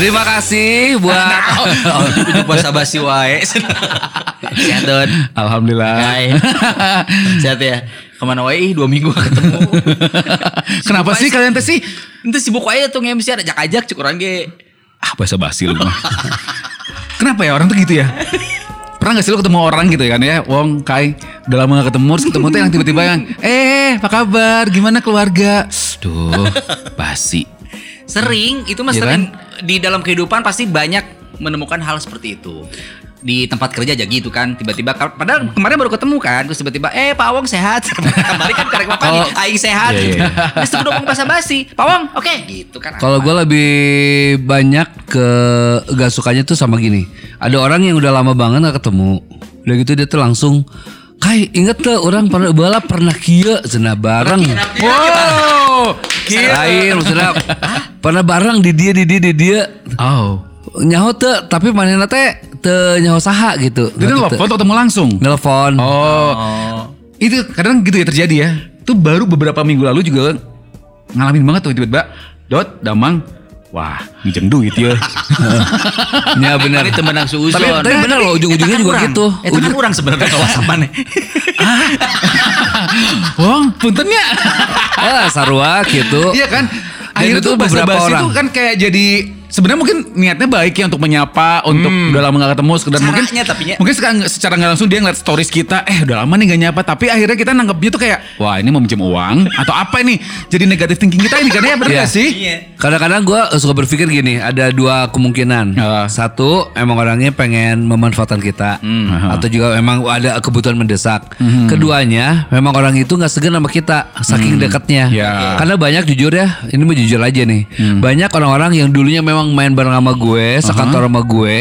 Terima kasih buat Ujuk bahasa basi wae. Sehat Don. Alhamdulillah. Hai. Sehat ya. Ke mana wae dua minggu ketemu. Kenapa sih kalian teh sih? Itu sibuk wae tuh nge-MC ada ajak-ajak cukuran ge. Ah bahasa basi lu mah. Kenapa ya orang tuh gitu ya? Pernah gak sih lu ketemu orang gitu kan ya Wong, Kai Udah lama gak ketemu Terus ketemu tuh yang tiba-tiba yang Eh apa kabar Gimana keluarga Duh Basi Sering, itu mah Iya sering di dalam kehidupan pasti banyak menemukan hal seperti itu. Di tempat kerja aja gitu kan, tiba-tiba padahal kemarin baru ketemu kan, terus tiba-tiba eh Pak Wong sehat. Kemarin kan karek apa nih, aing sehat. Iya, gitu. iya. Terus udah ngomong bahasa basi. Pak Wong, oke gitu kan. Kalau gue lebih banyak ke gak sukanya tuh sama gini. Ada orang yang udah lama banget gak ketemu. Udah gitu dia tuh langsung Kai inget tuh orang pernah bala pernah kia cenah bareng. Wow Lain maksudnya pernah bareng di dia di dia di dia. Oh Nyaho tuh tapi mana teh teu nyaho saha gitu. Dia Ngerti nelfon teu? atau ketemu langsung Nelfon. Oh Itu kadang gitu ya terjadi ya Itu baru beberapa minggu lalu juga Ngalamin banget tuh tiba-tiba Dot, Damang Wah, ngijem duit ya Ya benar. Ini temenang suuzon. Tapi, tapi benar loh ujung-ujungnya juga gitu. Itu kan orang sebenarnya kalau whatsappan Wong, puntennya Ah, sarua gitu. Iya kan? Akhirnya itu tuh beberapa orang. tuh kan kayak jadi sebenarnya mungkin niatnya baik ya untuk menyapa, untuk udah lama gak ketemu sekedar mungkin Caranya tapinya. mungkin sekarang secara nggak langsung dia ngeliat stories kita, eh udah lama nih gak nyapa, tapi akhirnya kita nanggapnya tuh kayak wah ini mau minjem uang atau apa ini? Jadi negatif thinking kita ini kan ya bener Iya. gak sih? Kadang-kadang gue suka berpikir gini, ada dua kemungkinan. Ah. Satu, emang orangnya pengen memanfaatkan kita, atau juga memang ada kebutuhan mendesak. Keduanya, memang orang itu nggak segan sama kita, saking dekatnya. Ya. Karena banyak jujur ya, ini mau jujur aja nih, banyak orang-orang yang dulunya memang main bareng sama gue, sekantor sama gue,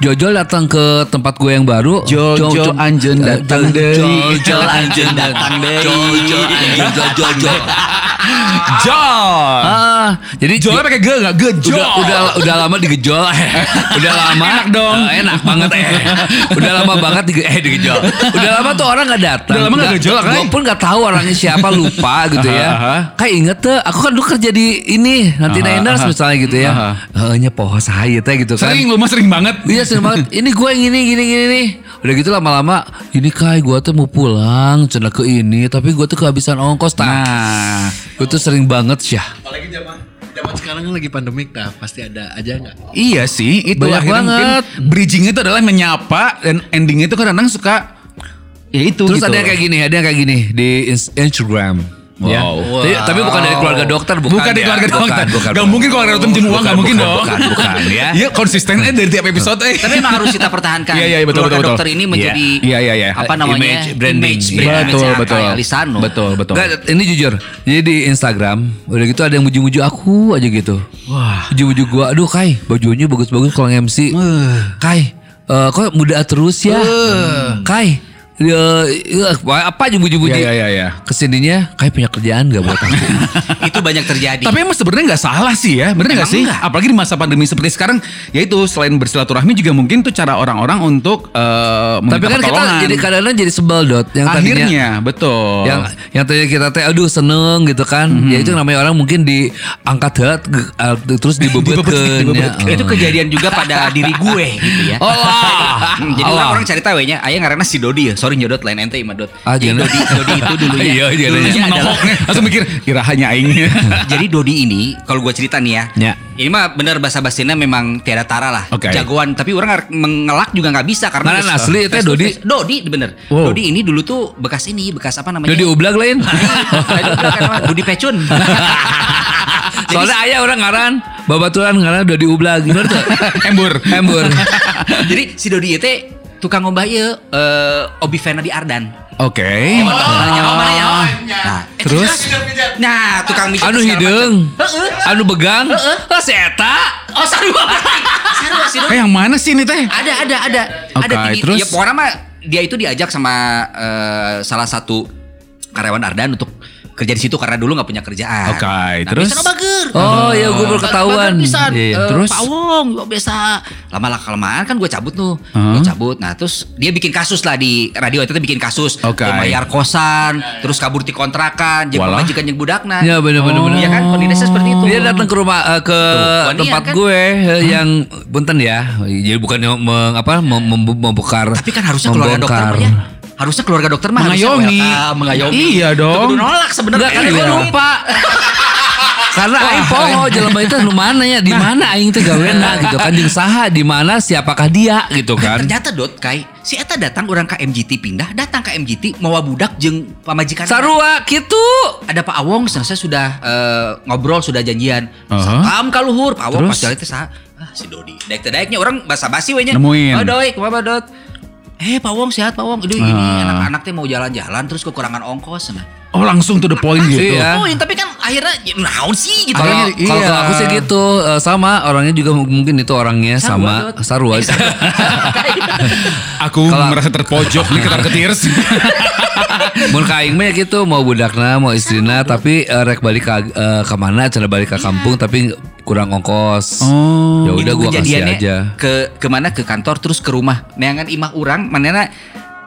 Jojol datang ke tempat gue yang baru, Jojo Jo- Jo- Anjen datang Jo- deui. Jojol Anjen datang deui. Jojol Anjen Jojol. Jol. Ah, jadi Jolnya pakai ge nggak? Gejol. udah udah udah lama digejol udah lama Enak dong. Eh, enak banget eh udah lama banget dige, eh digejol udah lama tuh orang nggak datang Udah lama nggak gejol, Kai? gue pun nggak tahu orangnya siapa lupa gitu ya kayak inget tuh aku kan dulu kerja di ini nanti Niners misalnya gitu ya Aha. Eh, nya poho saya teh gitu kan Sering lu mah sering banget. Iya sering banget. Ini gue yang ini gini gini nih. Udah gitu lama-lama. Ini kai gue tuh mau pulang. Cina ke ini. Tapi gue tuh kehabisan ongkos. Nah, Gue tuh sering banget sih. Apalagi zaman zaman sekarang kan lagi pandemik dah pasti ada aja nggak? Iya sih, itu Banyak akhirnya mungkin banget. bridging itu adalah menyapa dan endingnya itu kadang-kadang suka ya itu Terus gitu. ada yang kayak gini, ada yang kayak gini di ins- Instagram. Ya. Wow. Tapi, tapi bukan dari keluarga dokter, bukan. Bukan dari ya. keluarga Bukan, dokter. bukan, Gak bukan. mungkin keluarga dokter minjem uang, gak mungkin bukan, dong. Bukan, bukan, ya. Iya konsisten aja dari tiap episode eh. Tapi memang harus kita pertahankan. Iya, iya, iya, betul, Keluarga betul, betul. dokter ini menjadi Iya, iya, iya. apa namanya? Image, branding. Image, Iya. brand, Betul, image betul. Lisano. Betul, betul. Enggak, ini jujur. Jadi di Instagram, udah gitu ada yang muji-muji aku aja gitu. Wah. Muji-muji gua, aduh Kai, bajunya bagus-bagus kalau MC. Kai, eh, kok muda terus ya? Kai, ya, ya, apa aja muji-muji. Iya, iya, iya. Ke sininya, Kai punya kerjaan gak buat aku? Itu banyak terjadi. Tapi emang sebenarnya nggak salah sih ya, bener nggak sih? enggak. Apalagi di masa pandemi seperti sekarang, yaitu selain bersilaturahmi juga mungkin tuh cara orang-orang untuk eh, Tapi kan kita jadi kadang-kadang jadi sebel dot. Yang tadinya akhirnya betul. yang yang tadinya kita teh aduh seneng gitu kan Mhm. ya itu namanya orang mungkin diangkat ge- eh, terus dibebet ke itu kejadian juga pada diri gue gitu ya. Oh jadi Allah. orang, orang cari tahu ya, ayah ngaranna si Dodi ya. Sorry nyodot lain ente imah dot. Ah, Jadi. Dodi, Dodi itu dulunya. Iya, iya, dulunya iya. adalah langsung mikir kira hanya aing. Jadi Dodi ini kalau gue cerita nih ya, Ya. ini mah bener bahasa basinya memang tiada tara lah, Oke. jagoan. Tapi orang mengelak juga nggak bisa karena Mana asli itu terus- Dodi? Dodi bener. Wow. Dodi ini dulu tuh bekas ini, bekas apa namanya? Dodi ublag lain Dodi kan. Dodi Pecun. soalnya ayah orang ngaran babaturan ngaran Dodi ublag gimana tuh Embur. embur Jadi si Dodi itu tukang ngomba ieu eh Obi Fena di Ardan. Oke. Nanya mana ya? Nah, Terus nah tukang mijit anu hidung anu begang ah si eta Oh, sarua. Sarua si Dodi. kayak yang mana sih ini teh? Ada, ada, ada. Tinggi. terus? Ya, pokoknya mah dia itu diajak sama eh, salah satu karyawan Ardan untuk kerja di situ karena dulu nggak punya kerjaan. Oke, Nah, terus? biasa bager. Oh, iya, gua baru ketahuan. Bisa, Iya, eh, terus? Pak Wong, gua biasa lama-lama kelamaan kan gue cabut tuh, Hmm. gue cabut. Nah terus dia bikin kasus lah di radio itu bikin kasus, Oke. Dia bayar kosan, terus kabur di kontrakan, jadi majikan yang budakna. Ya bener-bener. Oh. Iya kan, kondisinya seperti itu. Dia datang ke rumah eh, ke Tuh, tempat kan? gue eh, yang punten ya. Jadi bukan meng, apa mem, mem- membongkar. Tapi kan harusnya keluarga dokter ya. Harusnya keluarga dokter mah Mengayomi. welcome, mengayomi. Iya dong. Kudu nolak sebenarnya. Kan Iya. gue lupa. Karena aing poho jelema itu nu mana ya? Di mana aing teh gawena gitu kan jeung saha di mana siapakah dia gitu kan. Ternyata dot kai si eta datang orang ke MGT pindah datang ke MGT mau budak jeung pamajikan Sarua gitu. ada Pak Awong selesai sudah eh, ngobrol sudah janjian Aha. salam ka luhur Pak Awong pas jalan teh saha ah si Dodi daek teh daeknya orang basa-basi we nya Nemuin. oh doi kumaha dot eh Pak Awong sehat Pak Awong Aduh ini Ah. anak-anak teh mau jalan-jalan terus kekurangan ongkos nah. Oh langsung to the point gitu. Iya. Oh, tapi kan akhirnya ya, naon sih gitu. Kalau iya. kalau aku sih gitu eh, sama orangnya juga mungkin itu orangnya sama Sarua, Sarua. Aku Kalau- merasa terpojok nih ketar ketirs. Mun ka aing mah ya gitu mau budakna mau istrina tapi eh, rek balik ke eh, ke mana cara balik ke kampung tapi kurang ongkos. Oh. Ya udah gua kasih aja. Ke ke mana ke kantor terus ke rumah. Neangan imah orang, manena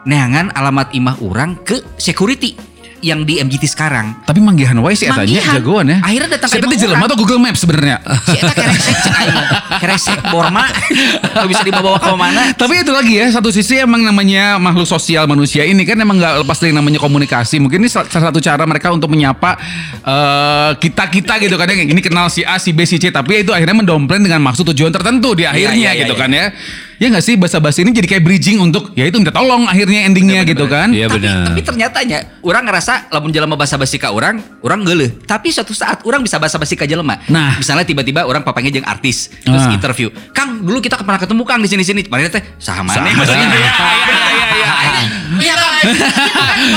neangan alamat imah orang ke security yang di MGT sekarang. Tapi manggihan wae sih etanya jagoan ya. Akhirnya datang ke Saya tadi jelema tuh Google Maps sebenarnya. Si eta keresek cek aing. Keresek borma. Gak bisa dibawa ke mana. Tapi itu lagi ya satu sisi emang namanya makhluk sosial manusia ini kan emang nggak lepas dari namanya komunikasi. Mungkin ini sal- salah satu cara mereka untuk menyapa kita kita gitu kan ya. Ini kenal si A, si B, si C. Tapi itu akhirnya mendompleng dengan maksud tujuan tertentu di akhirnya iya, iya, gitu iya. kan ya. Ya nggak sih bahasa-bahasa ini jadi kayak bridging untuk ya itu minta tolong akhirnya endingnya gitu kan. Iya tapi, benar. tapi ternyatanya orang ngerasa lamun jelema basa-basi ka orang, orang geuleuh. Tapi suatu saat orang bisa basa-basi ka jelema. Nah. misalnya tiba-tiba orang papanya jeung artis terus Ah. interview. Kang, dulu kita pernah ketemu Kang di sini-sini. Kemarin teh saha maneh Saha. maksudnya. Iya, iya, iya, iya. Iya.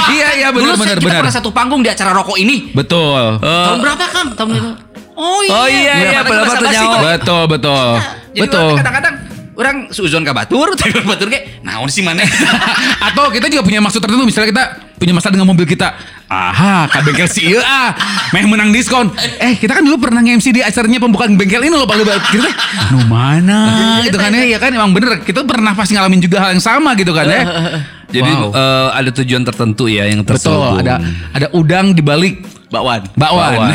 Iya iya Dulu benar benar kita benar. pernah satu panggung di acara rokok ini. Betul. Tahun berapa, Kang? Tahun itu. Oh iya. Oh, iya, iya, Padahal pada basa-basi nyawa. kok. Betul betul. Jadi Betul. Orang suzon ka batur, tegur batur ge, naon sih maneh? Atau kita juga punya maksud tertentu misalnya kita punya masalah dengan mobil kita. Aha, ka bengkel si ieu ah, meh menang diskon. Eh, kita kan dulu pernah nge-MC di acaranya pembukaan bengkel ini loh. Kita teh, nu mana gitu kan ya. Ya kan emang bener kita pernah pasti ngalamin juga hal yang sama gitu kan ya. Jadi Wow. eh, ada tujuan tertentu ya yang Betul, terselubung. ada ada udang di balik Bakwan. bakwan.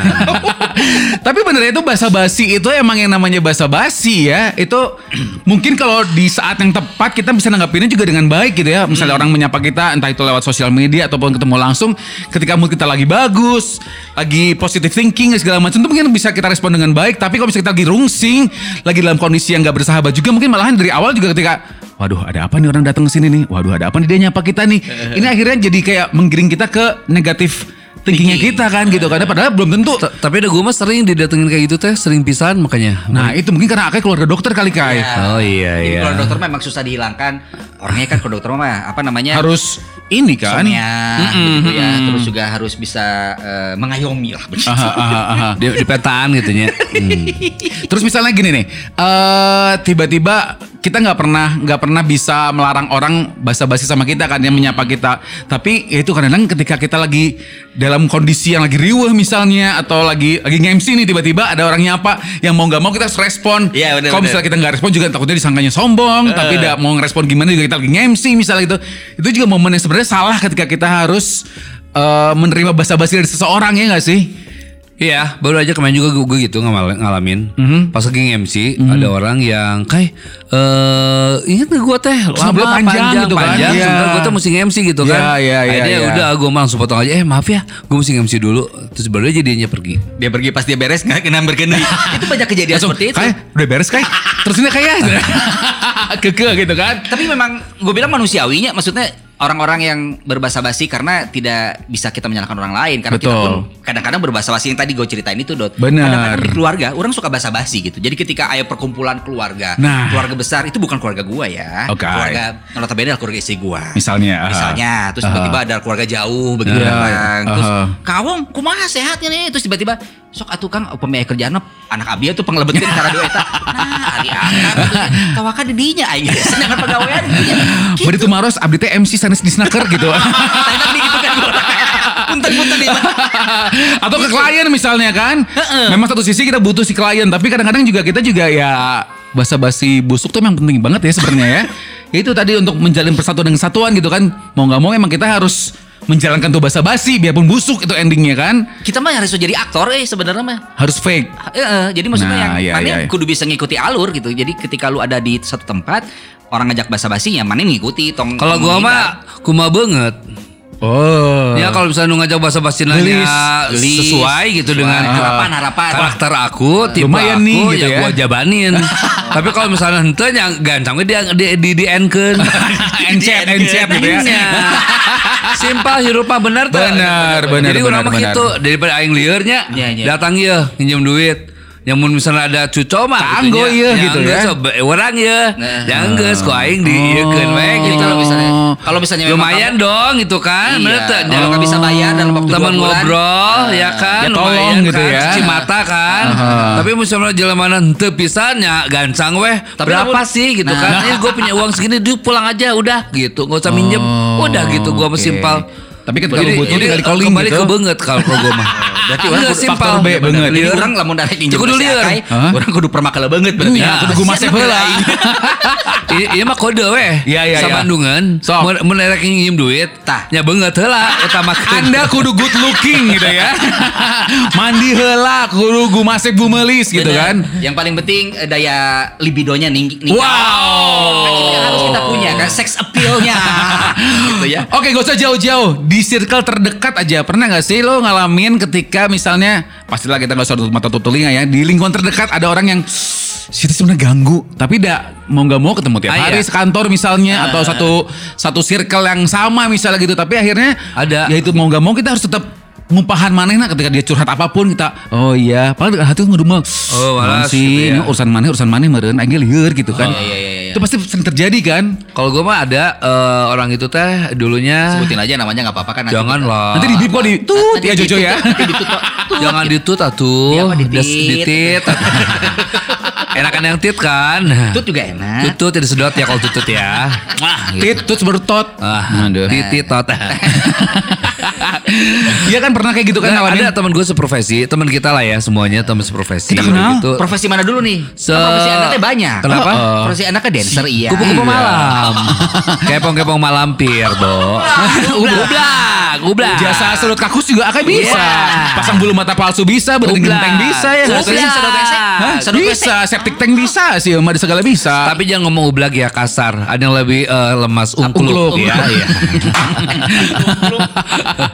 Tapi bener itu basa-basi itu emang yang namanya basa-basi ya. Itu mungkin kalau di saat yang tepat kita bisa nanggapinnya juga dengan baik gitu ya. Misalnya orang menyapa kita entah itu lewat sosial media ataupun ketemu langsung ketika mood kita lagi bagus, lagi positive thinking segala macam itu mungkin bisa kita respon dengan baik. Tapi kalau misalnya kita lagi rungsing, lagi dalam kondisi yang gak bersahabat juga mungkin malahan dari awal juga ketika Waduh ada apa nih orang datang ke sini nih? Waduh ada apa nih dia nyapa kita nih? Ini akhirnya jadi kayak menggiring kita ke negatif thinkingnya kita kan gitu karena padahal belum tentu T- Tapi ada gue mah sering didatengin kayak gitu teh, sering pisan makanya. Nah itu mungkin karena Akai keluarga dokter kali Kai Oh iya Jadi iya. kalau dokter memang susah dihilangkan. Orangnya kan kalau dokter mah apa namanya? Harus ini kan Insomnia, gitu ya. Terus juga harus bisa eh, mengayomi lah. begitu. Aha, aha, aha. Di, di petaan gitu nya. Hmm. Terus misalnya gini nih eh tiba-tiba kita nggak pernah nggak pernah bisa melarang orang basa-basi sama kita kan yang menyapa kita. Tapi ya itu kadang-kadang ketika kita lagi dalam kondisi yang lagi riuh misalnya atau lagi lagi nge-MC nih tiba-tiba ada orang nyapa yang mau nggak mau kita harus respon. Iya, bener, kalau misalnya kita nggak respon juga takutnya disangkanya sombong tapi tidak mau ngerespon gimana juga kita lagi nge-MC misalnya gitu. Itu juga momen yang sebenarnya salah ketika kita harus eh, menerima basa-basi dari seseorang ya nggak sih Iya, baru aja kemarin juga gue, gitu ngalamin. Mhm. Pas lagi MC ada orang yang kayak eh ingat gak gue teh lama panjang panjang gitu kan? panjang. Iya. Sebenarnya gue tuh mesti MC gitu Iya, kan. iya, iya, Akhirnya iya. udah gue langsung potong aja. Eh maaf ya, gue mesti MC dulu. Terus baru aja jadinya pergi. Dia pergi pas dia beres nggak kena berkendi. itu banyak kejadian Langsung, seperti itu. Kai, udah beres kai. Terus ini kayak keke gitu kan. Tapi memang gue bilang manusiawinya maksudnya orang-orang yang berbahasa basi karena tidak bisa kita menyalahkan orang lain karena kita Betul. pun kadang-kadang berbahasa basi yang tadi gue ceritain itu dot. Benar. Kadang-kadang di keluarga orang suka bahasa basi gitu. Jadi ketika ada perkumpulan keluarga, Nah. keluarga besar itu bukan keluarga gua ya. Oke. Keluarga notabene adalah keluarga istri gua. Misalnya, aha. Misalnya, terus tiba-tiba ada keluarga jauh begitu datang. Terus aha. kawong kumaha sehatnya nih terus tiba-tiba sok atuh Kang pemain kerjaan anak abi tuh penglebetkeun cara dua eta. Nah, ari angkat tawakan di dinya aing sedangkan pegawaian dinya. Beri tuh maros abdi teh MC sanes di snaker gitu. Gitu kan punten-punten Atau ke klien misalnya kan. Memang satu sisi kita butuh si klien, tapi kadang-kadang juga kita juga ya basa-basi busuk tuh emang penting banget ya sebenarnya ya. Itu tadi untuk menjalin persatuan dengan kesatuan gitu kan. Mau nggak mau emang kita harus menjalankan tuh basa-basi biarpun busuk itu endingnya kan. Kita mah harus jadi aktor eh sebenarnya mah. Harus fake. Eh, eh, jadi maksudnya Nah, yang iya, mana iya. kudu bisa ngikuti alur gitu. Jadi ketika lu ada di satu tempat, orang ngajak basa-basi ya mana ngikuti tong. Kalau gua mah kuma banget. Oh. Ya kalau misalnya ngajak bahasa basi nanya Gelis. Gelis. sesuai gitu Sesuai. dengan Harapan, harapan. karakter aku, tipe Lumayan aku nih, gitu ya, ya. gua jabanin. Tapi kalau misalnya henteu yang gancang dia di di, di enkeun. Encet, encet gitu ya. Nya. Simpel hirup mah bener tuh. Bener, bener, Jadi urang mah gitu daripada aing liurnya Iya, iya. datang ya pinjam duit. Yang mun misalnya ada cuco mah Kanggo nya. ieu Yang gitu ya. so, be- orang ya. Nah. Yang geus ku aing di ieukeun we Jadi gitu. kalau misalnya kalau misalnya memang Lumayan dong itu kan. Iya. Bener tuh. Kalau nggak bisa bayar dalam waktu teman ngobrol ya kan ya tolong lumayan gitu kan, ya. cuci mata kan tapi misalnya jalan mana henteu pisannya gancang weh Tapi berapa namun- sih gitu Nah. kan ini gue punya uang segini dia pulang aja udah gitu nggak usah minjem Oh, udah gitu gue oke. Tapi ketika lu butuh tinggal di calling kembali gitu. ke banget kalau kalau gue mah Berarti orang kudu faktor B banget. Jadi orang lamun dari pinjam Kudu lieur. Orang kudu permakala banget berarti. Iya, kudu gua masih heula. Iya mah kode weh Iya, iya, Sa iya. Bandungan Sok. Mun erek nginjem duit Tah. Ya banget heula utamakeun Anda kudu good looking gitu ya. Mandi heula kudu gumasep bumelis gitu kan. Yang paling penting eh, daya libidonya tinggi. Wow. Kan harus kita punya kan sex appeal-nya. gitu ya. Oke, gak usah jauh-jauh. Di circle terdekat aja. Pernah gak sih lo ngalamin ketika misalnya, pastilah kita gak usah tutup mata tutup telinga ya. Di lingkungan terdekat ada orang yang situ sebenarnya ganggu, tapi tidak mau nggak mau ketemu tiap Ah, hari iya. sekantor misalnya atau satu satu circle yang sama misalnya gitu. Tapi akhirnya Ada. Ya itu mau nggak mau kita harus tetap ngumpahan mana nah ketika dia curhat apa pun kita oh iya padahal hati ngedumel Oh, malas sih gitu ya. ini urusan mana urusan mana meren aja liur gitu kan iya, iya, iya, iya. itu pasti sering terjadi kan Kalau gue mah ada eh, orang itu teh dulunya Sebutin aja namanya nggak apa-apa kan. nanti jangan lah. nanti di bip kok di tut ya Jojo ya. Jangan ditut atuh. Iya, ditit. Enakan yang tit kan. Tut juga enak. Tutut tidak sedot ya kalau tutut ya. Wah, tit tut bertot Ah, Aduh. titit tot. Iya kan pernah kayak gitu kan Nah, ada teman gue seprofesi, teman kita lah ya semuanya teman seprofesi. Kita kenal. Gitu. Profesi mana dulu nih? Se- profesi anaknya banyak. Kenapa? Oh, Profesi anaknya dancer iya. Kupu-kupu Iya. malam. Kepong-kepong malam pir, Bo. Ublak, ublak. jasa sedot kakus juga akan bisa Iya. pasang bulu mata palsu bisa berarti genteng bisa ya Sedot bisa septic tank bisa sih mah segala bisa Tapi jangan ngomong ublak ya kasar. Ada yang lebih eh, lemas ungkluk. Ungkluk. Ya, iya.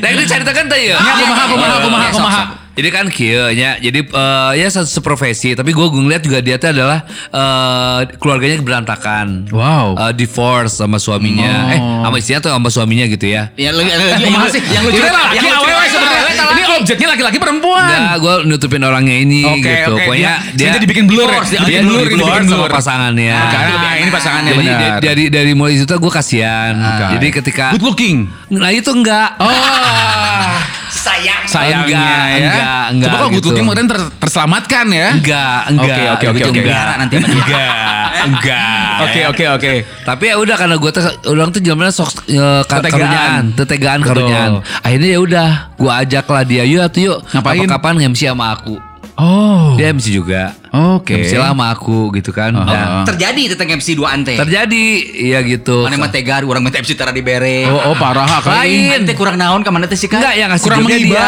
Nah ini ceritakan tadi ya. Ini aku maha, aku maha, Jadi kan kieu nya, jadi eh, ya satu seprofesi, tapi gue ngeliat juga dia tuh adalah eh, keluarganya berantakan. Wow. Eh, divorce sama suaminya. Eh, sama istrinya tuh sama suaminya gitu ya. Ya yang maha sih yang lucu Ini yang laki lucu- awewe sebenarnya ini objeknya laki-laki perempuan Enggak, gue nutupin orangnya ini Oke, gitu. oke. Pokoknya Dia- dia, dibikin blur ya? dia, dia blur, sama blur. pasangannya. Nah, ini pasangannya Jadi benar. da- dari dari mulai itu gue kasihan. Oke. Jadi ketika good looking nah itu enggak. oh sayang. sayangnya Enggak, ya enggak, enggak coba kalau good gitu. looking kemudian ter- terselamatkan ya Enggak, enggak. Oke, oke, oke, Gitu, oke. enggak. Nanti. Enggak, enggak. oke oke oke Tapi ya udah karena gue tuh orang tuh zamannya sok Ketegaan. karunyaan, tetegaan karunyaan. Akhirnya ya udah, gue ajak lah dia, yuk atuh yuk. Ngapain? Kapan-kapan MC sama aku. oh Dia MC juga. Oke. MC lah sama aku gitu kan. Aha. Dan Terjadi tentang MC 2 ante. terjadi iya gitu. Mana mah tegar orang minta MC tara dibere. oh oh parah kali Lain. Ante kurang naon ka mana teh sih kan? Enggak yang ngasih Kurang jobnya mengiba. dia.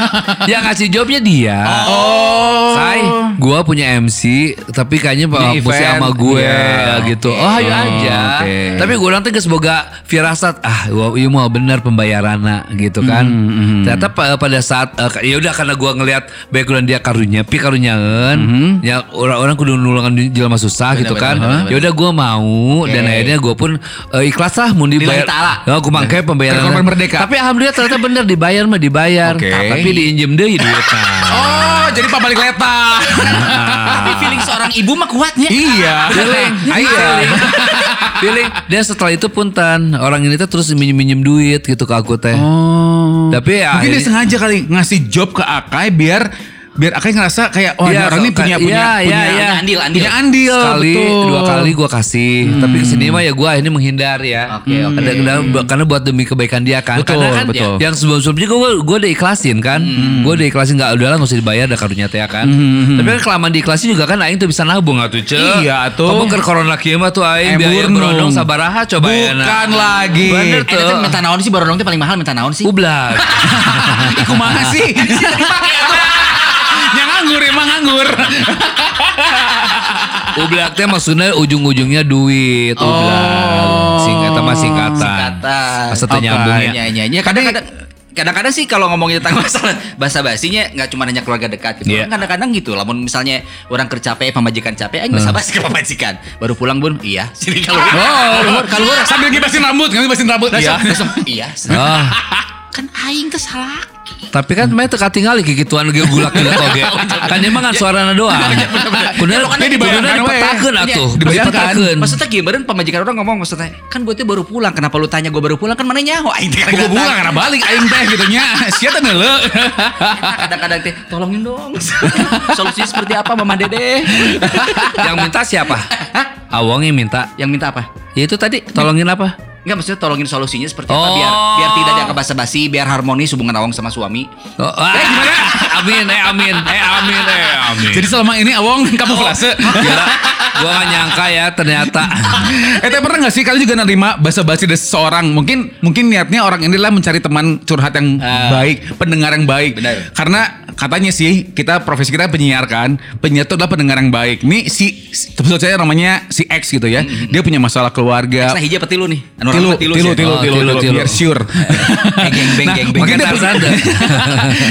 yang ngasih jobnya dia. oh Say, gua punya MC tapi kayaknya pak mesti event. sama gue Iya, gitu. oke. Oh, ayo Oh, aja. oke. Tapi gue nanti semoga firasat ah gua iya mau benar pembayarannya gitu kan. Hmm, Ternyata pa- pada saat eh, ya udah karena gua ngelihat background dia karunya, pi karunyaeun, ya orang-orang kudu nulungan jelema susah Bener, gitu bener, kan. Ya udah gua mau Oke. dan akhirnya gua pun eh, ikhlas lah mau dibayar. Lillahi ta'ala. Ya, aku mangke pembayaran. Merdeka. Tapi alhamdulillah ternyata bener dibayar mah dibayar. Oke. Tapi diinjem deui duitnya. oh jadi pak balik leta Tapi feeling seorang ibu mah kuatnya. iya feeling iya feeling dia setelah itu punten orang ini tuh terus minjem minjem duit gitu ke aku teh oh tapi ya mungkin dia akhirnya- sengaja kali ngasih job ke Akai biar biar Akai ngerasa kayak oh Iya, ini orang ini punya iya, punya iya, punya, iya. andil, andil. punya andil Sekali, betul. dua kali gue kasih. Tapi ke sini mah ya gue ini menghindar ya. Oke, oke. Ada- ada- karena buat demi kebaikan dia kan. Betul, karena kan betul. yang sebelum-sebelumnya gue gue udah ikhlasin kan. Gue udah ikhlasin nggak udahlah nggak usah dibayar ada karunia teh kan. Tapi kan kelamaan diikhlasin juga kan aing tuh bisa nabung atuh ce. Iya, atuh. Kamu ke corona kieu mah tuh aing biaya Emburnung. berondong sabaraha coba ya. Bukan lagi. Bener Eh, tuh. itu minta naon sih barodong teh paling mahal minta naon sih? Ublak. Ih, kumaha sih? Yang nganggur emang nganggur. Ublak teh maksudnya ujung-ujungnya duit. Ublak. Singkatan mah singkatan. Singkatan. Masa teu Oke. nyambung ya. Nyanyi nyanyi. Kadang-kadang kadang-kadang sih kalau ngomongin tentang masalah bahasa basinya nggak cuma hanya keluarga dekat gitu. Iya. Kan Kadang-kadang gitu. Lamun misalnya orang kerja capek, pemajikan capek, aing bahasa basi ke pemajikan. Baru pulang bun, iya. Sini kalau Oh, kalau sambil gibasin rambut, kan gibasin rambut. Iya. iya. Ah. Kan aing teh salah. Tapi kan main teka tinggal ke gituan ge gulak gila toge. Kan emang kan suarana doang. Kudu Dia dibayangkan we. dipetakeun atuh. Dipetakeun. Maksudnya gimana pemajikan orang ngomong maksudnya kan gue tuh baru pulang kenapa lu tanya gue baru pulang kan mana nyaho aing teh Gue pulang karena balik aing teh gitu nya. Sia teh neuleuh. kadang-kadang teh tolongin dong solusinya seperti apa mama dede Yang minta siapa? Awong yang minta. yang minta apa Ya itu tadi tolongin apa? Enggak maksudnya tolongin solusinya seperti apa? Oh. biar biar tidak ada basa-basi biar harmonis hubungan awang sama suami. Oh, ah, Amin, eh amin, eh amin, eh amin. Jadi selama ini Awong kamu flase. Gila, gua gak nyangka ya ternyata. Eh tapi pernah gak sih kalian juga nerima basa-basi dari seseorang Mungkin mungkin niatnya orang inilah mencari teman curhat yang Ah. baik Pendengar yang baik Benar. Karena katanya sih kita profesi kita penyiar kan Penyiar itu adalah pendengar yang baik Ini si, sebut saya namanya si X gitu ya Dia punya masalah keluarga nah hija apa tilu nih anu Tilu, orang mah tilu, sih. tilu, tilu, Oh, tilu, tilu, tilu, tilu. biar sure geng beng Nah, geng beng mungkin Pakai dia Tarzan punya, dah.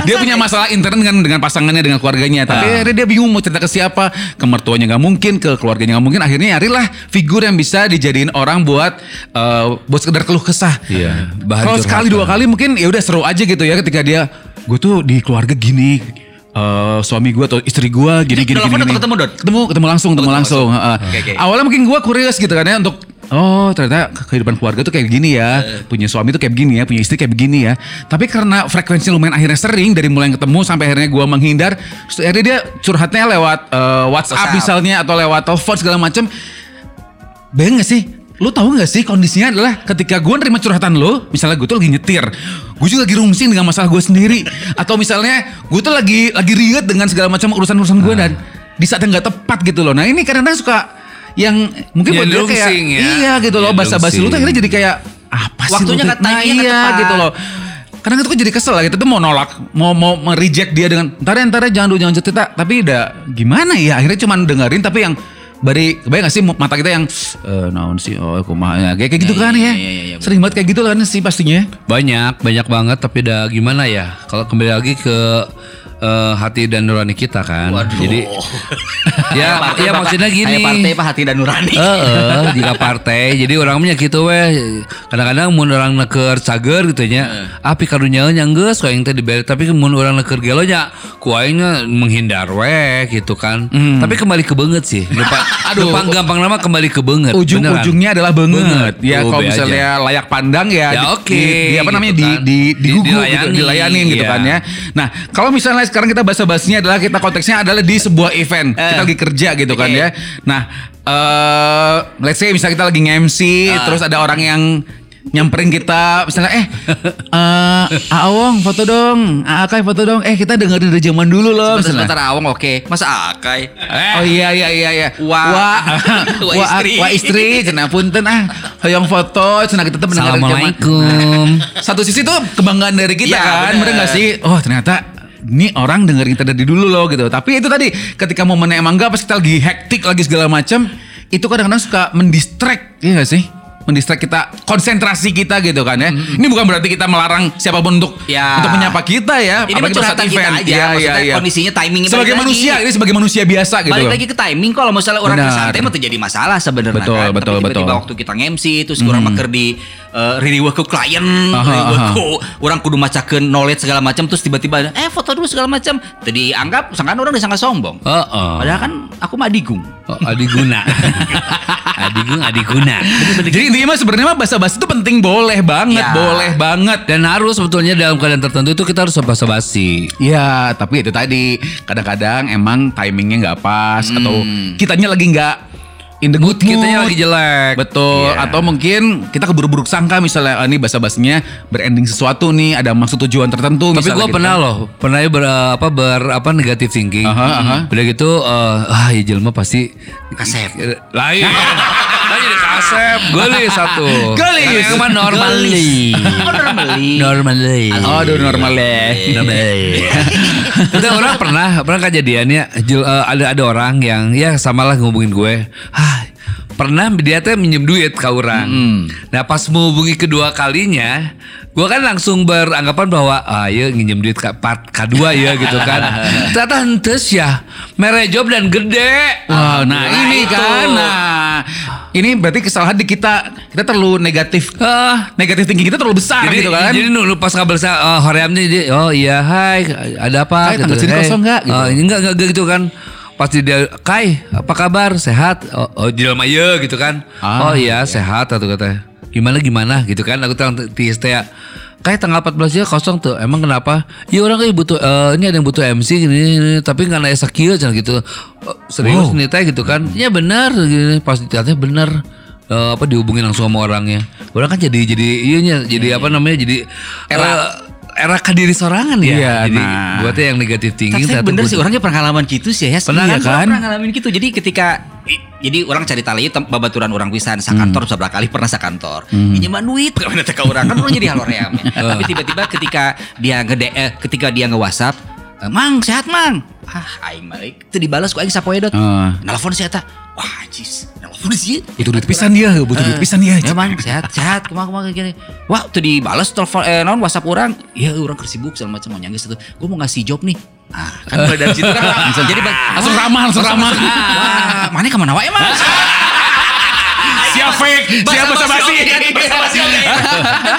dia punya masalah intern dengan dengan pasangannya dengan keluarganya tapi Ah. akhirnya dia bingung mau cerita ke siapa ke mertuanya nggak mungkin ke keluarganya nggak mungkin akhirnya nyarilah figur yang bisa dijadiin orang buat eh, buat sekedar keluh kesah Iya, bahan kalau sekali dua kali mungkin ya udah seru aja gitu ya ketika dia gue tuh di keluarga gini eh, suami gue atau istri gue gini Ini gini gini, atau gini. ketemu, Dot? ketemu ketemu langsung ketemu langsung heeh. Oke, oke. awalnya mungkin gue curious gitu kan ya untuk oh ternyata kehidupan keluarga tuh kayak gini ya Eh. punya suami tuh kayak begini ya punya istri kayak begini ya tapi karena frekuensi lumayan akhirnya sering dari mulai ketemu sampai akhirnya gue menghindar terus akhirnya dia curhatnya lewat eh, WhatsApp, WhatsApp. misalnya atau lewat telepon segala macam Bayang gak sih? Lu tahu gak sih kondisinya adalah ketika gue nerima curhatan lo, misalnya gue tuh lagi nyetir, gue juga lagi rungsing dengan masalah gue sendiri, atau misalnya gue tuh lagi lagi riet dengan segala macam urusan-urusan gue dan di saat yang gak tepat gitu loh. Nah ini kadang-kadang suka yang mungkin Ya, buat dia kayak ya. iya gitu loh Ya, basa-basi lu tuh akhirnya jadi kayak apa sih Waktunya timingnya nggak iya tepat. gitu loh. Kadang itu kan jadi kesel lah gitu tuh mau nolak, mau mau reject dia dengan ntar ya ntar ya jangan dulu jangan cerita, tapi udah gimana ya akhirnya cuman dengerin tapi yang bari kebayang gak sih mata kita yang eh naon sih oh kumaha ya kayak kayak gitu Ya, kan iya, ya. iya, iya, iya, Sering banget kayak gitu kan sih pastinya. Banyak, banyak banget tapi udah gimana ya? Kalau kembali lagi ke eh, hati dan nurani kita kan. Waduh. Jadi ya, Partai, ya Bapak. maksudnya gini. Partai pak hati dan nurani Eh, eh, jika partai jadi orang punya gitu weh kadang-kadang mun orang neker cager gitu nya api karunya nya geus yang teh diberi tapi mun orang neker gelo nya ku aing menghindar weh gitu kan tapi kembali ke banget sih lupa aduh gampang nama kembali ke banget Ujung-ujungnya adalah. Banget. Ya Oh, kalau be aja. misalnya layak pandang ya, Ya, di- oke, di, di apa namanya gitu di kan. di di, Di- gugu gitu, dilayani, gitu iya. kan ya. Nah, kalau misalnya sekarang kita bahasa-bahasnya adalah kita konteksnya adalah di sebuah event. Kita lagi kerja gitu kan Oke. ya. Nah, eh let's say misalnya kita lagi nge-MC terus ada orang yang nyamperin kita misalnya eh eh Awong foto dong, Akai foto dong. Eh kita dengerin dari zaman dulu loh. sebentar sebentar awang oke masa akai Oh iya iya iya iya. Wah. Wah. Wah Wah, istri. Wah istri. Cenah punten ah. Hoyong foto cenah kita tuh mendengar dari zaman- Assalamualaikum Satu sisi tuh kebanggaan dari kita Iya, kan. bener. Bener gak sih? Oh ternyata ini orang dengerin kita dari dulu loh gitu. Tapi itu tadi ketika momennya emang enggak pas kita lagi hektik lagi segala macam, itu kadang-kadang suka mendistract, iya gak sih? Mendistract kita, konsentrasi kita gitu kan ya. Ini bukan berarti kita melarang siapa pun untuk Ya. untuk menyapa kita ya. Ini apalagi pas saat kita event. aja, maksudnya iya, iya. kondisinya timingnya sebagai balik lagi. manusia, ini sebagai manusia biasa gitu. Balik lagi ke timing kalau misalnya orang Benar. santai mah tuh jadi masalah sebenarnya Betul, kan. betul, Tapi tiba-tiba betul. waktu kita nge-MC terus kurang maker di uh, ririweuh ke klien, ririweuh orang kudu macakeun knowledge segala macam terus tiba-tiba eh foto dulu segala macam. Tadi anggap sangkan orang disangka sombong. oh, oh. Padahal kan aku mah digung. oh, Adi Guna Adigung adiguna. Jadi intinya mah sebenarnya mah basa-basi itu penting boleh banget, Ya. boleh banget. Dan harus sebetulnya dalam keadaan tertentu itu kita harus basa-basi. Iya, tapi itu tadi kadang-kadang emang timingnya nggak pas atau kitanya lagi nggak in the good mood. Kitanya lagi jelek. Betul. Iya. Atau mungkin kita keburu-buruk sangka misalnya ah, ini basa-basinya berending sesuatu nih, ada maksud tujuan tertentu. Tapi gue gitu pernah kan. loh, pernah ya ber, apa ber apa negatif thinking. Aha, aha. Udah gitu, eh, ah ya jelma pasti Kasep. lain. Kasep. Geli satu. Karena Yang mah normally. Oh, normally. Normally. Oh, aduh normal deh. Ada orang pernah pernah kejadiannya eh, ada ada orang yang ya samalah ngubungin gue. Hah, pernah dia teh minjem duit ke orang. Nah pas mau hubungi kedua kalinya, gue kan langsung beranggapan bahwa ah ya nginjem duit ke part kedua ya gitu kan. Ternyata hentes ya, merejob dan gede. Wah, nah ini itu. kan, nah ini berarti kesalahan di kita, kita terlalu negatif, Ah, negatif tinggi kita terlalu besar jadi, gitu kan. jadi nu, nu pas kabel saya oh, horeamnya dia oh iya hai ada apa Hai, tanggal sini Hey, kosong nggak? Gitu. oh, ini enggak, enggak, enggak gitu kan pasti dia Kai apa kabar sehat oh, oh jelma iya gitu kan Ah, oh iya sehat atau kata gimana gimana? Gitu kan aku bilang tis teh Kai tanggal 14 ya kosong tuh Emang kenapa? Ya orang kayak butuh eh, Ini ada yang butuh MC gini, gini, Tapi nggak naik sakit gitu. Oh, Serius nih teh gitu kan. Ya benar gini, Pas dilihatnya benar Eh, apa dihubungin langsung sama orangnya. Orang kan jadi jadi iya jadi apa namanya jadi era era kadiri sorangan ya. Iya, jadi nah. buatnya yang negatif tinggi Tapi bener sih orangnya pengalaman gitu sih ya. Pernah Iya kan? Pernah ngalamin gitu. Jadi ketika i- jadi orang cari tali babaturan orang pisan sakantor sebelah kali pernah sakantor. Pinjaman duit kalau teh ka orang kan orang jadi haloream. Tapi tiba-tiba ketika dia nge eh, ketika dia nge-WhatsApp, "Eh, "Mang, sehat, Mang." Ah, aing balik. Itu dibalas ku aing sapoe dot. Ah. Nelfon si eta. Wah, jis. Nelfon sih. butuh duit pisan dia, butuh duit pisan dia. Ya mang, sehat, sehat, kumaha kumaha gini. Wah, tuh dibalas telepon eh non WhatsApp orang. Iya, orang kesibuk segala macam mau nyanggis itu. Gue mau ngasih job nih. Ah, kan mulai dari situ kan langsung jadi Langsung ramah, langsung ramah. Wah, mana ke mana wae emang? Siap fake, siap basa basi.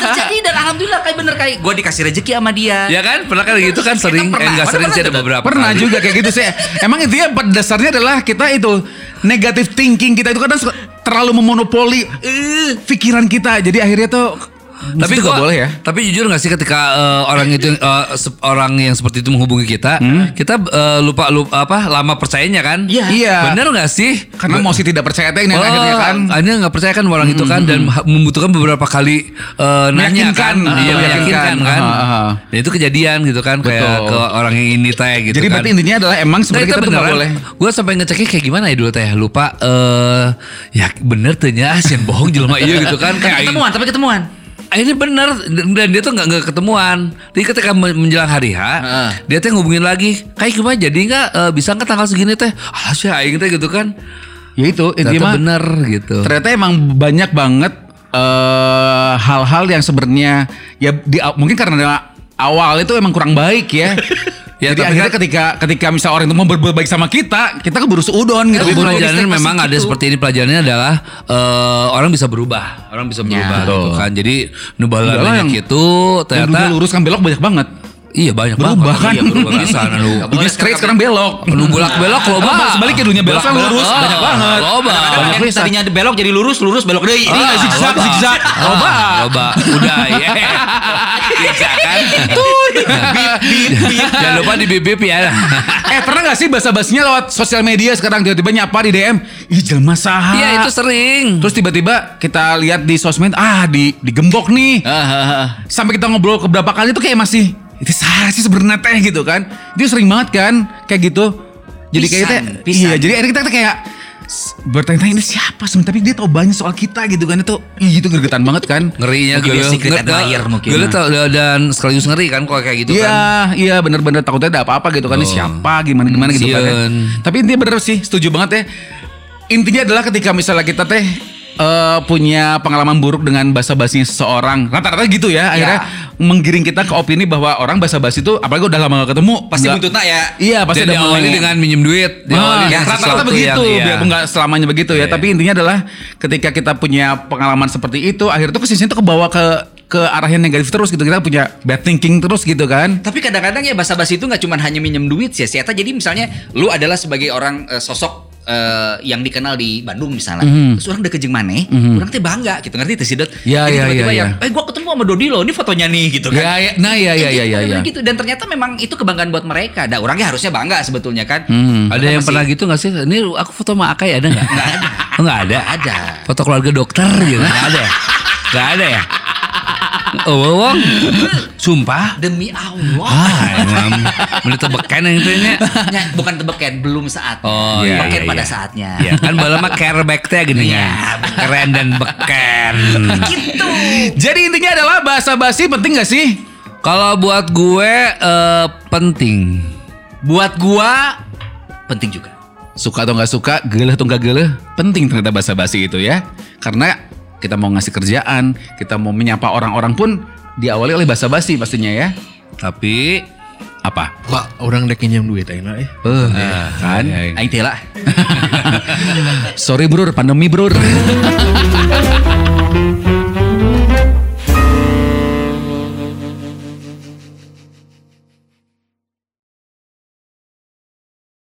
Terjadi dan alhamdulillah kayak bener kayak gue dikasih rezeki sama dia. Ya kan? Pernah kan gitu kan sering eh, enggak sering sih ada beberapa. Pernah juga kayak gitu sih. Emang intinya pada dasarnya adalah kita itu negatif thinking kita itu kadang terlalu memonopoli eh, pikiran kita. Jadi akhirnya tuh Tapi gua, boleh ya. Tapi jujur gak sih ketika eh, orang itu eh, se- orang yang seperti itu menghubungi kita, kita eh, lupa lupa apa lama percayanya kan? Iya. Iya. Bener gak sih? Karena mau sih tidak percaya teh ini Oh, akhirnya kan. Akhirnya nggak percaya kan orang itu kan dan ha- membutuhkan beberapa kali eh, nanya kan, iya meyakinkan. meyakinkan kan. Ah, ah. Dan itu kejadian gitu kan kayak Betul. ke orang yang ini teh gitu Jadi kan. berarti intinya adalah emang sebenarnya kita beneran. boleh. Gue sampai ngeceknya kayak gimana ya dulu teh lupa. eh ya bener tuh nya asian bohong jelema iya gitu kan kayak ketemuan, tapi ketemuan. Ah, ini bener dan dia tuh nggak nggak ketemuan. Jadi ketika men- menjelang hari H, Heeh. dia teh ngubungin lagi. Kayak gimana jadi nggak eh, bisa nggak tanggal segini teh? Alah sih aing teh gitu kan. Ya itu intinya mah bener gitu. ternyata emang banyak banget eh, hal-hal yang sebenarnya ya di mungkin karena awal itu emang kurang baik ya. Ya, Jadi tapi akhirnya kan- ketika ketika misal orang itu mau berbuat baik sama kita, kita keburu seudon gitu. Tapi ekspektasi memang ada gitu. seperti ini pelajarannya adalah eh, orang bisa berubah, orang bisa berubah betul. gitu kan. Jadi nubalan Iyalah yang- gitu Yang ternyata lurus kan belok banyak banget. Iya banyak Berubah banget. kan. Iya, berubah bisa anu. Dulunya straight sekarang belok. Nu bulak belok loba. Apa, sebaliknya dulunya belok kan lurus Ah, banyak banget. Loba. Yang tadinya belok jadi lurus, lurus belok deui. Ini Ah, zigzag, zigzag. Ah, Loba. Loba. Udah ya. Bisa kan? Jangan lupa di bibip ya. eh pernah gak sih bahasa-basinya lewat sosial media sekarang tiba-tiba nyapa di DM, ih jelma saha. Iya itu sering. Terus tiba-tiba kita lihat di sosmed, ah di digembok nih. Sampai kita ngobrol ke beberapa kali tuh kayak masih itu salah sih sebenarnya teh gitu kan. Itu sering banget kan kayak gitu. Jadi kayak Pisan, teh, pisan. iya jadi akhirnya kita tuh kayak bertanya-tanya ini siapa sebenarnya tapi dia tahu banyak soal kita gitu kan itu ih itu gregetan banget kan Ngerinya dia secret admirer mungkin. Gue dan sekaligus ngeri kan kalau kayak gitu Iya, kan. iya bener-bener takutnya ada apa-apa gitu kan. Ini Oh. siapa, gimana gimana gitu kan. ya. Tapi intinya bener sih, setuju banget ya. Intinya adalah ketika misalnya kita teh eh, punya pengalaman buruk dengan basa-basinya seseorang, rata-rata gitu ya, akhirnya menggiring kita ke opini bahwa orang basa-basi itu apalagi udah lama gak ketemu, Pasti nggak- buntutnya ya. Iya, pasti Dan ada diawali dengan minjem duit. Ah, Diawali dengan rata-rata begitu, yang- iya. biarpun nggak selamanya begitu ya. Iya. Tapi intinya adalah ketika kita punya pengalaman seperti itu, akhirnya tuh ke sini tuh kebawa ke ke arah yang negatif terus gitu. Kita punya bad thinking terus gitu kan. Tapi kadang-kadang ya basa-basi itu nggak cuma hanya minjem duit sih, Sieta. Jadi misalnya lu adalah sebagai orang eh, sosok eh, yang dikenal di Bandung misalnya. Mhm. Terus orang deket jeung maneh, Mhm. orang teh bangga gitu ngerti teh sih Dot? Ya, Jadi ya, ya, yang, ya. eh gua ketemu sama Dodi loh, ini fotonya nih gitu kan. Ya, ya, nah ya ya ya ya ya. gitu dan ternyata memang itu kebanggaan buat mereka. Nah, orangnya harusnya bangga sebetulnya kan. Hmm. Ada yang masih- pernah gitu gak sih? Ini aku foto sama Akai ada gak? Gak ada. Oh gak ada? Ada. Foto keluarga dokter gitu? Gak ada ya? Gak ada ya? Oh, Wong. Sumpah. Demi Allah. Ah, emang. Tebeken yang itu nya. Ya, bukan tebeken, belum saatnya. Oh, iya, Beken iya, pada iya. saatnya. Ya kan bala mah careback teh gini Iya, kan. Keren dan beken. Gitu. Jadi intinya adalah bahasa basi penting gak sih? Kalau buat gue eh, penting. Buat gua Penting juga. suka atau nggak suka, geleh atau nggak geleh, penting ternyata bahasa basi itu ya. Karena kita mau ngasih kerjaan, kita mau menyapa orang-orang pun diawali oleh bahasa basi pastinya ya. Tapi Apa? Pak, orang dek pinjam duit ayeuna eh. Eh, kan? iya, iya. Aing teh lah. Sorry bro, pandemi bro.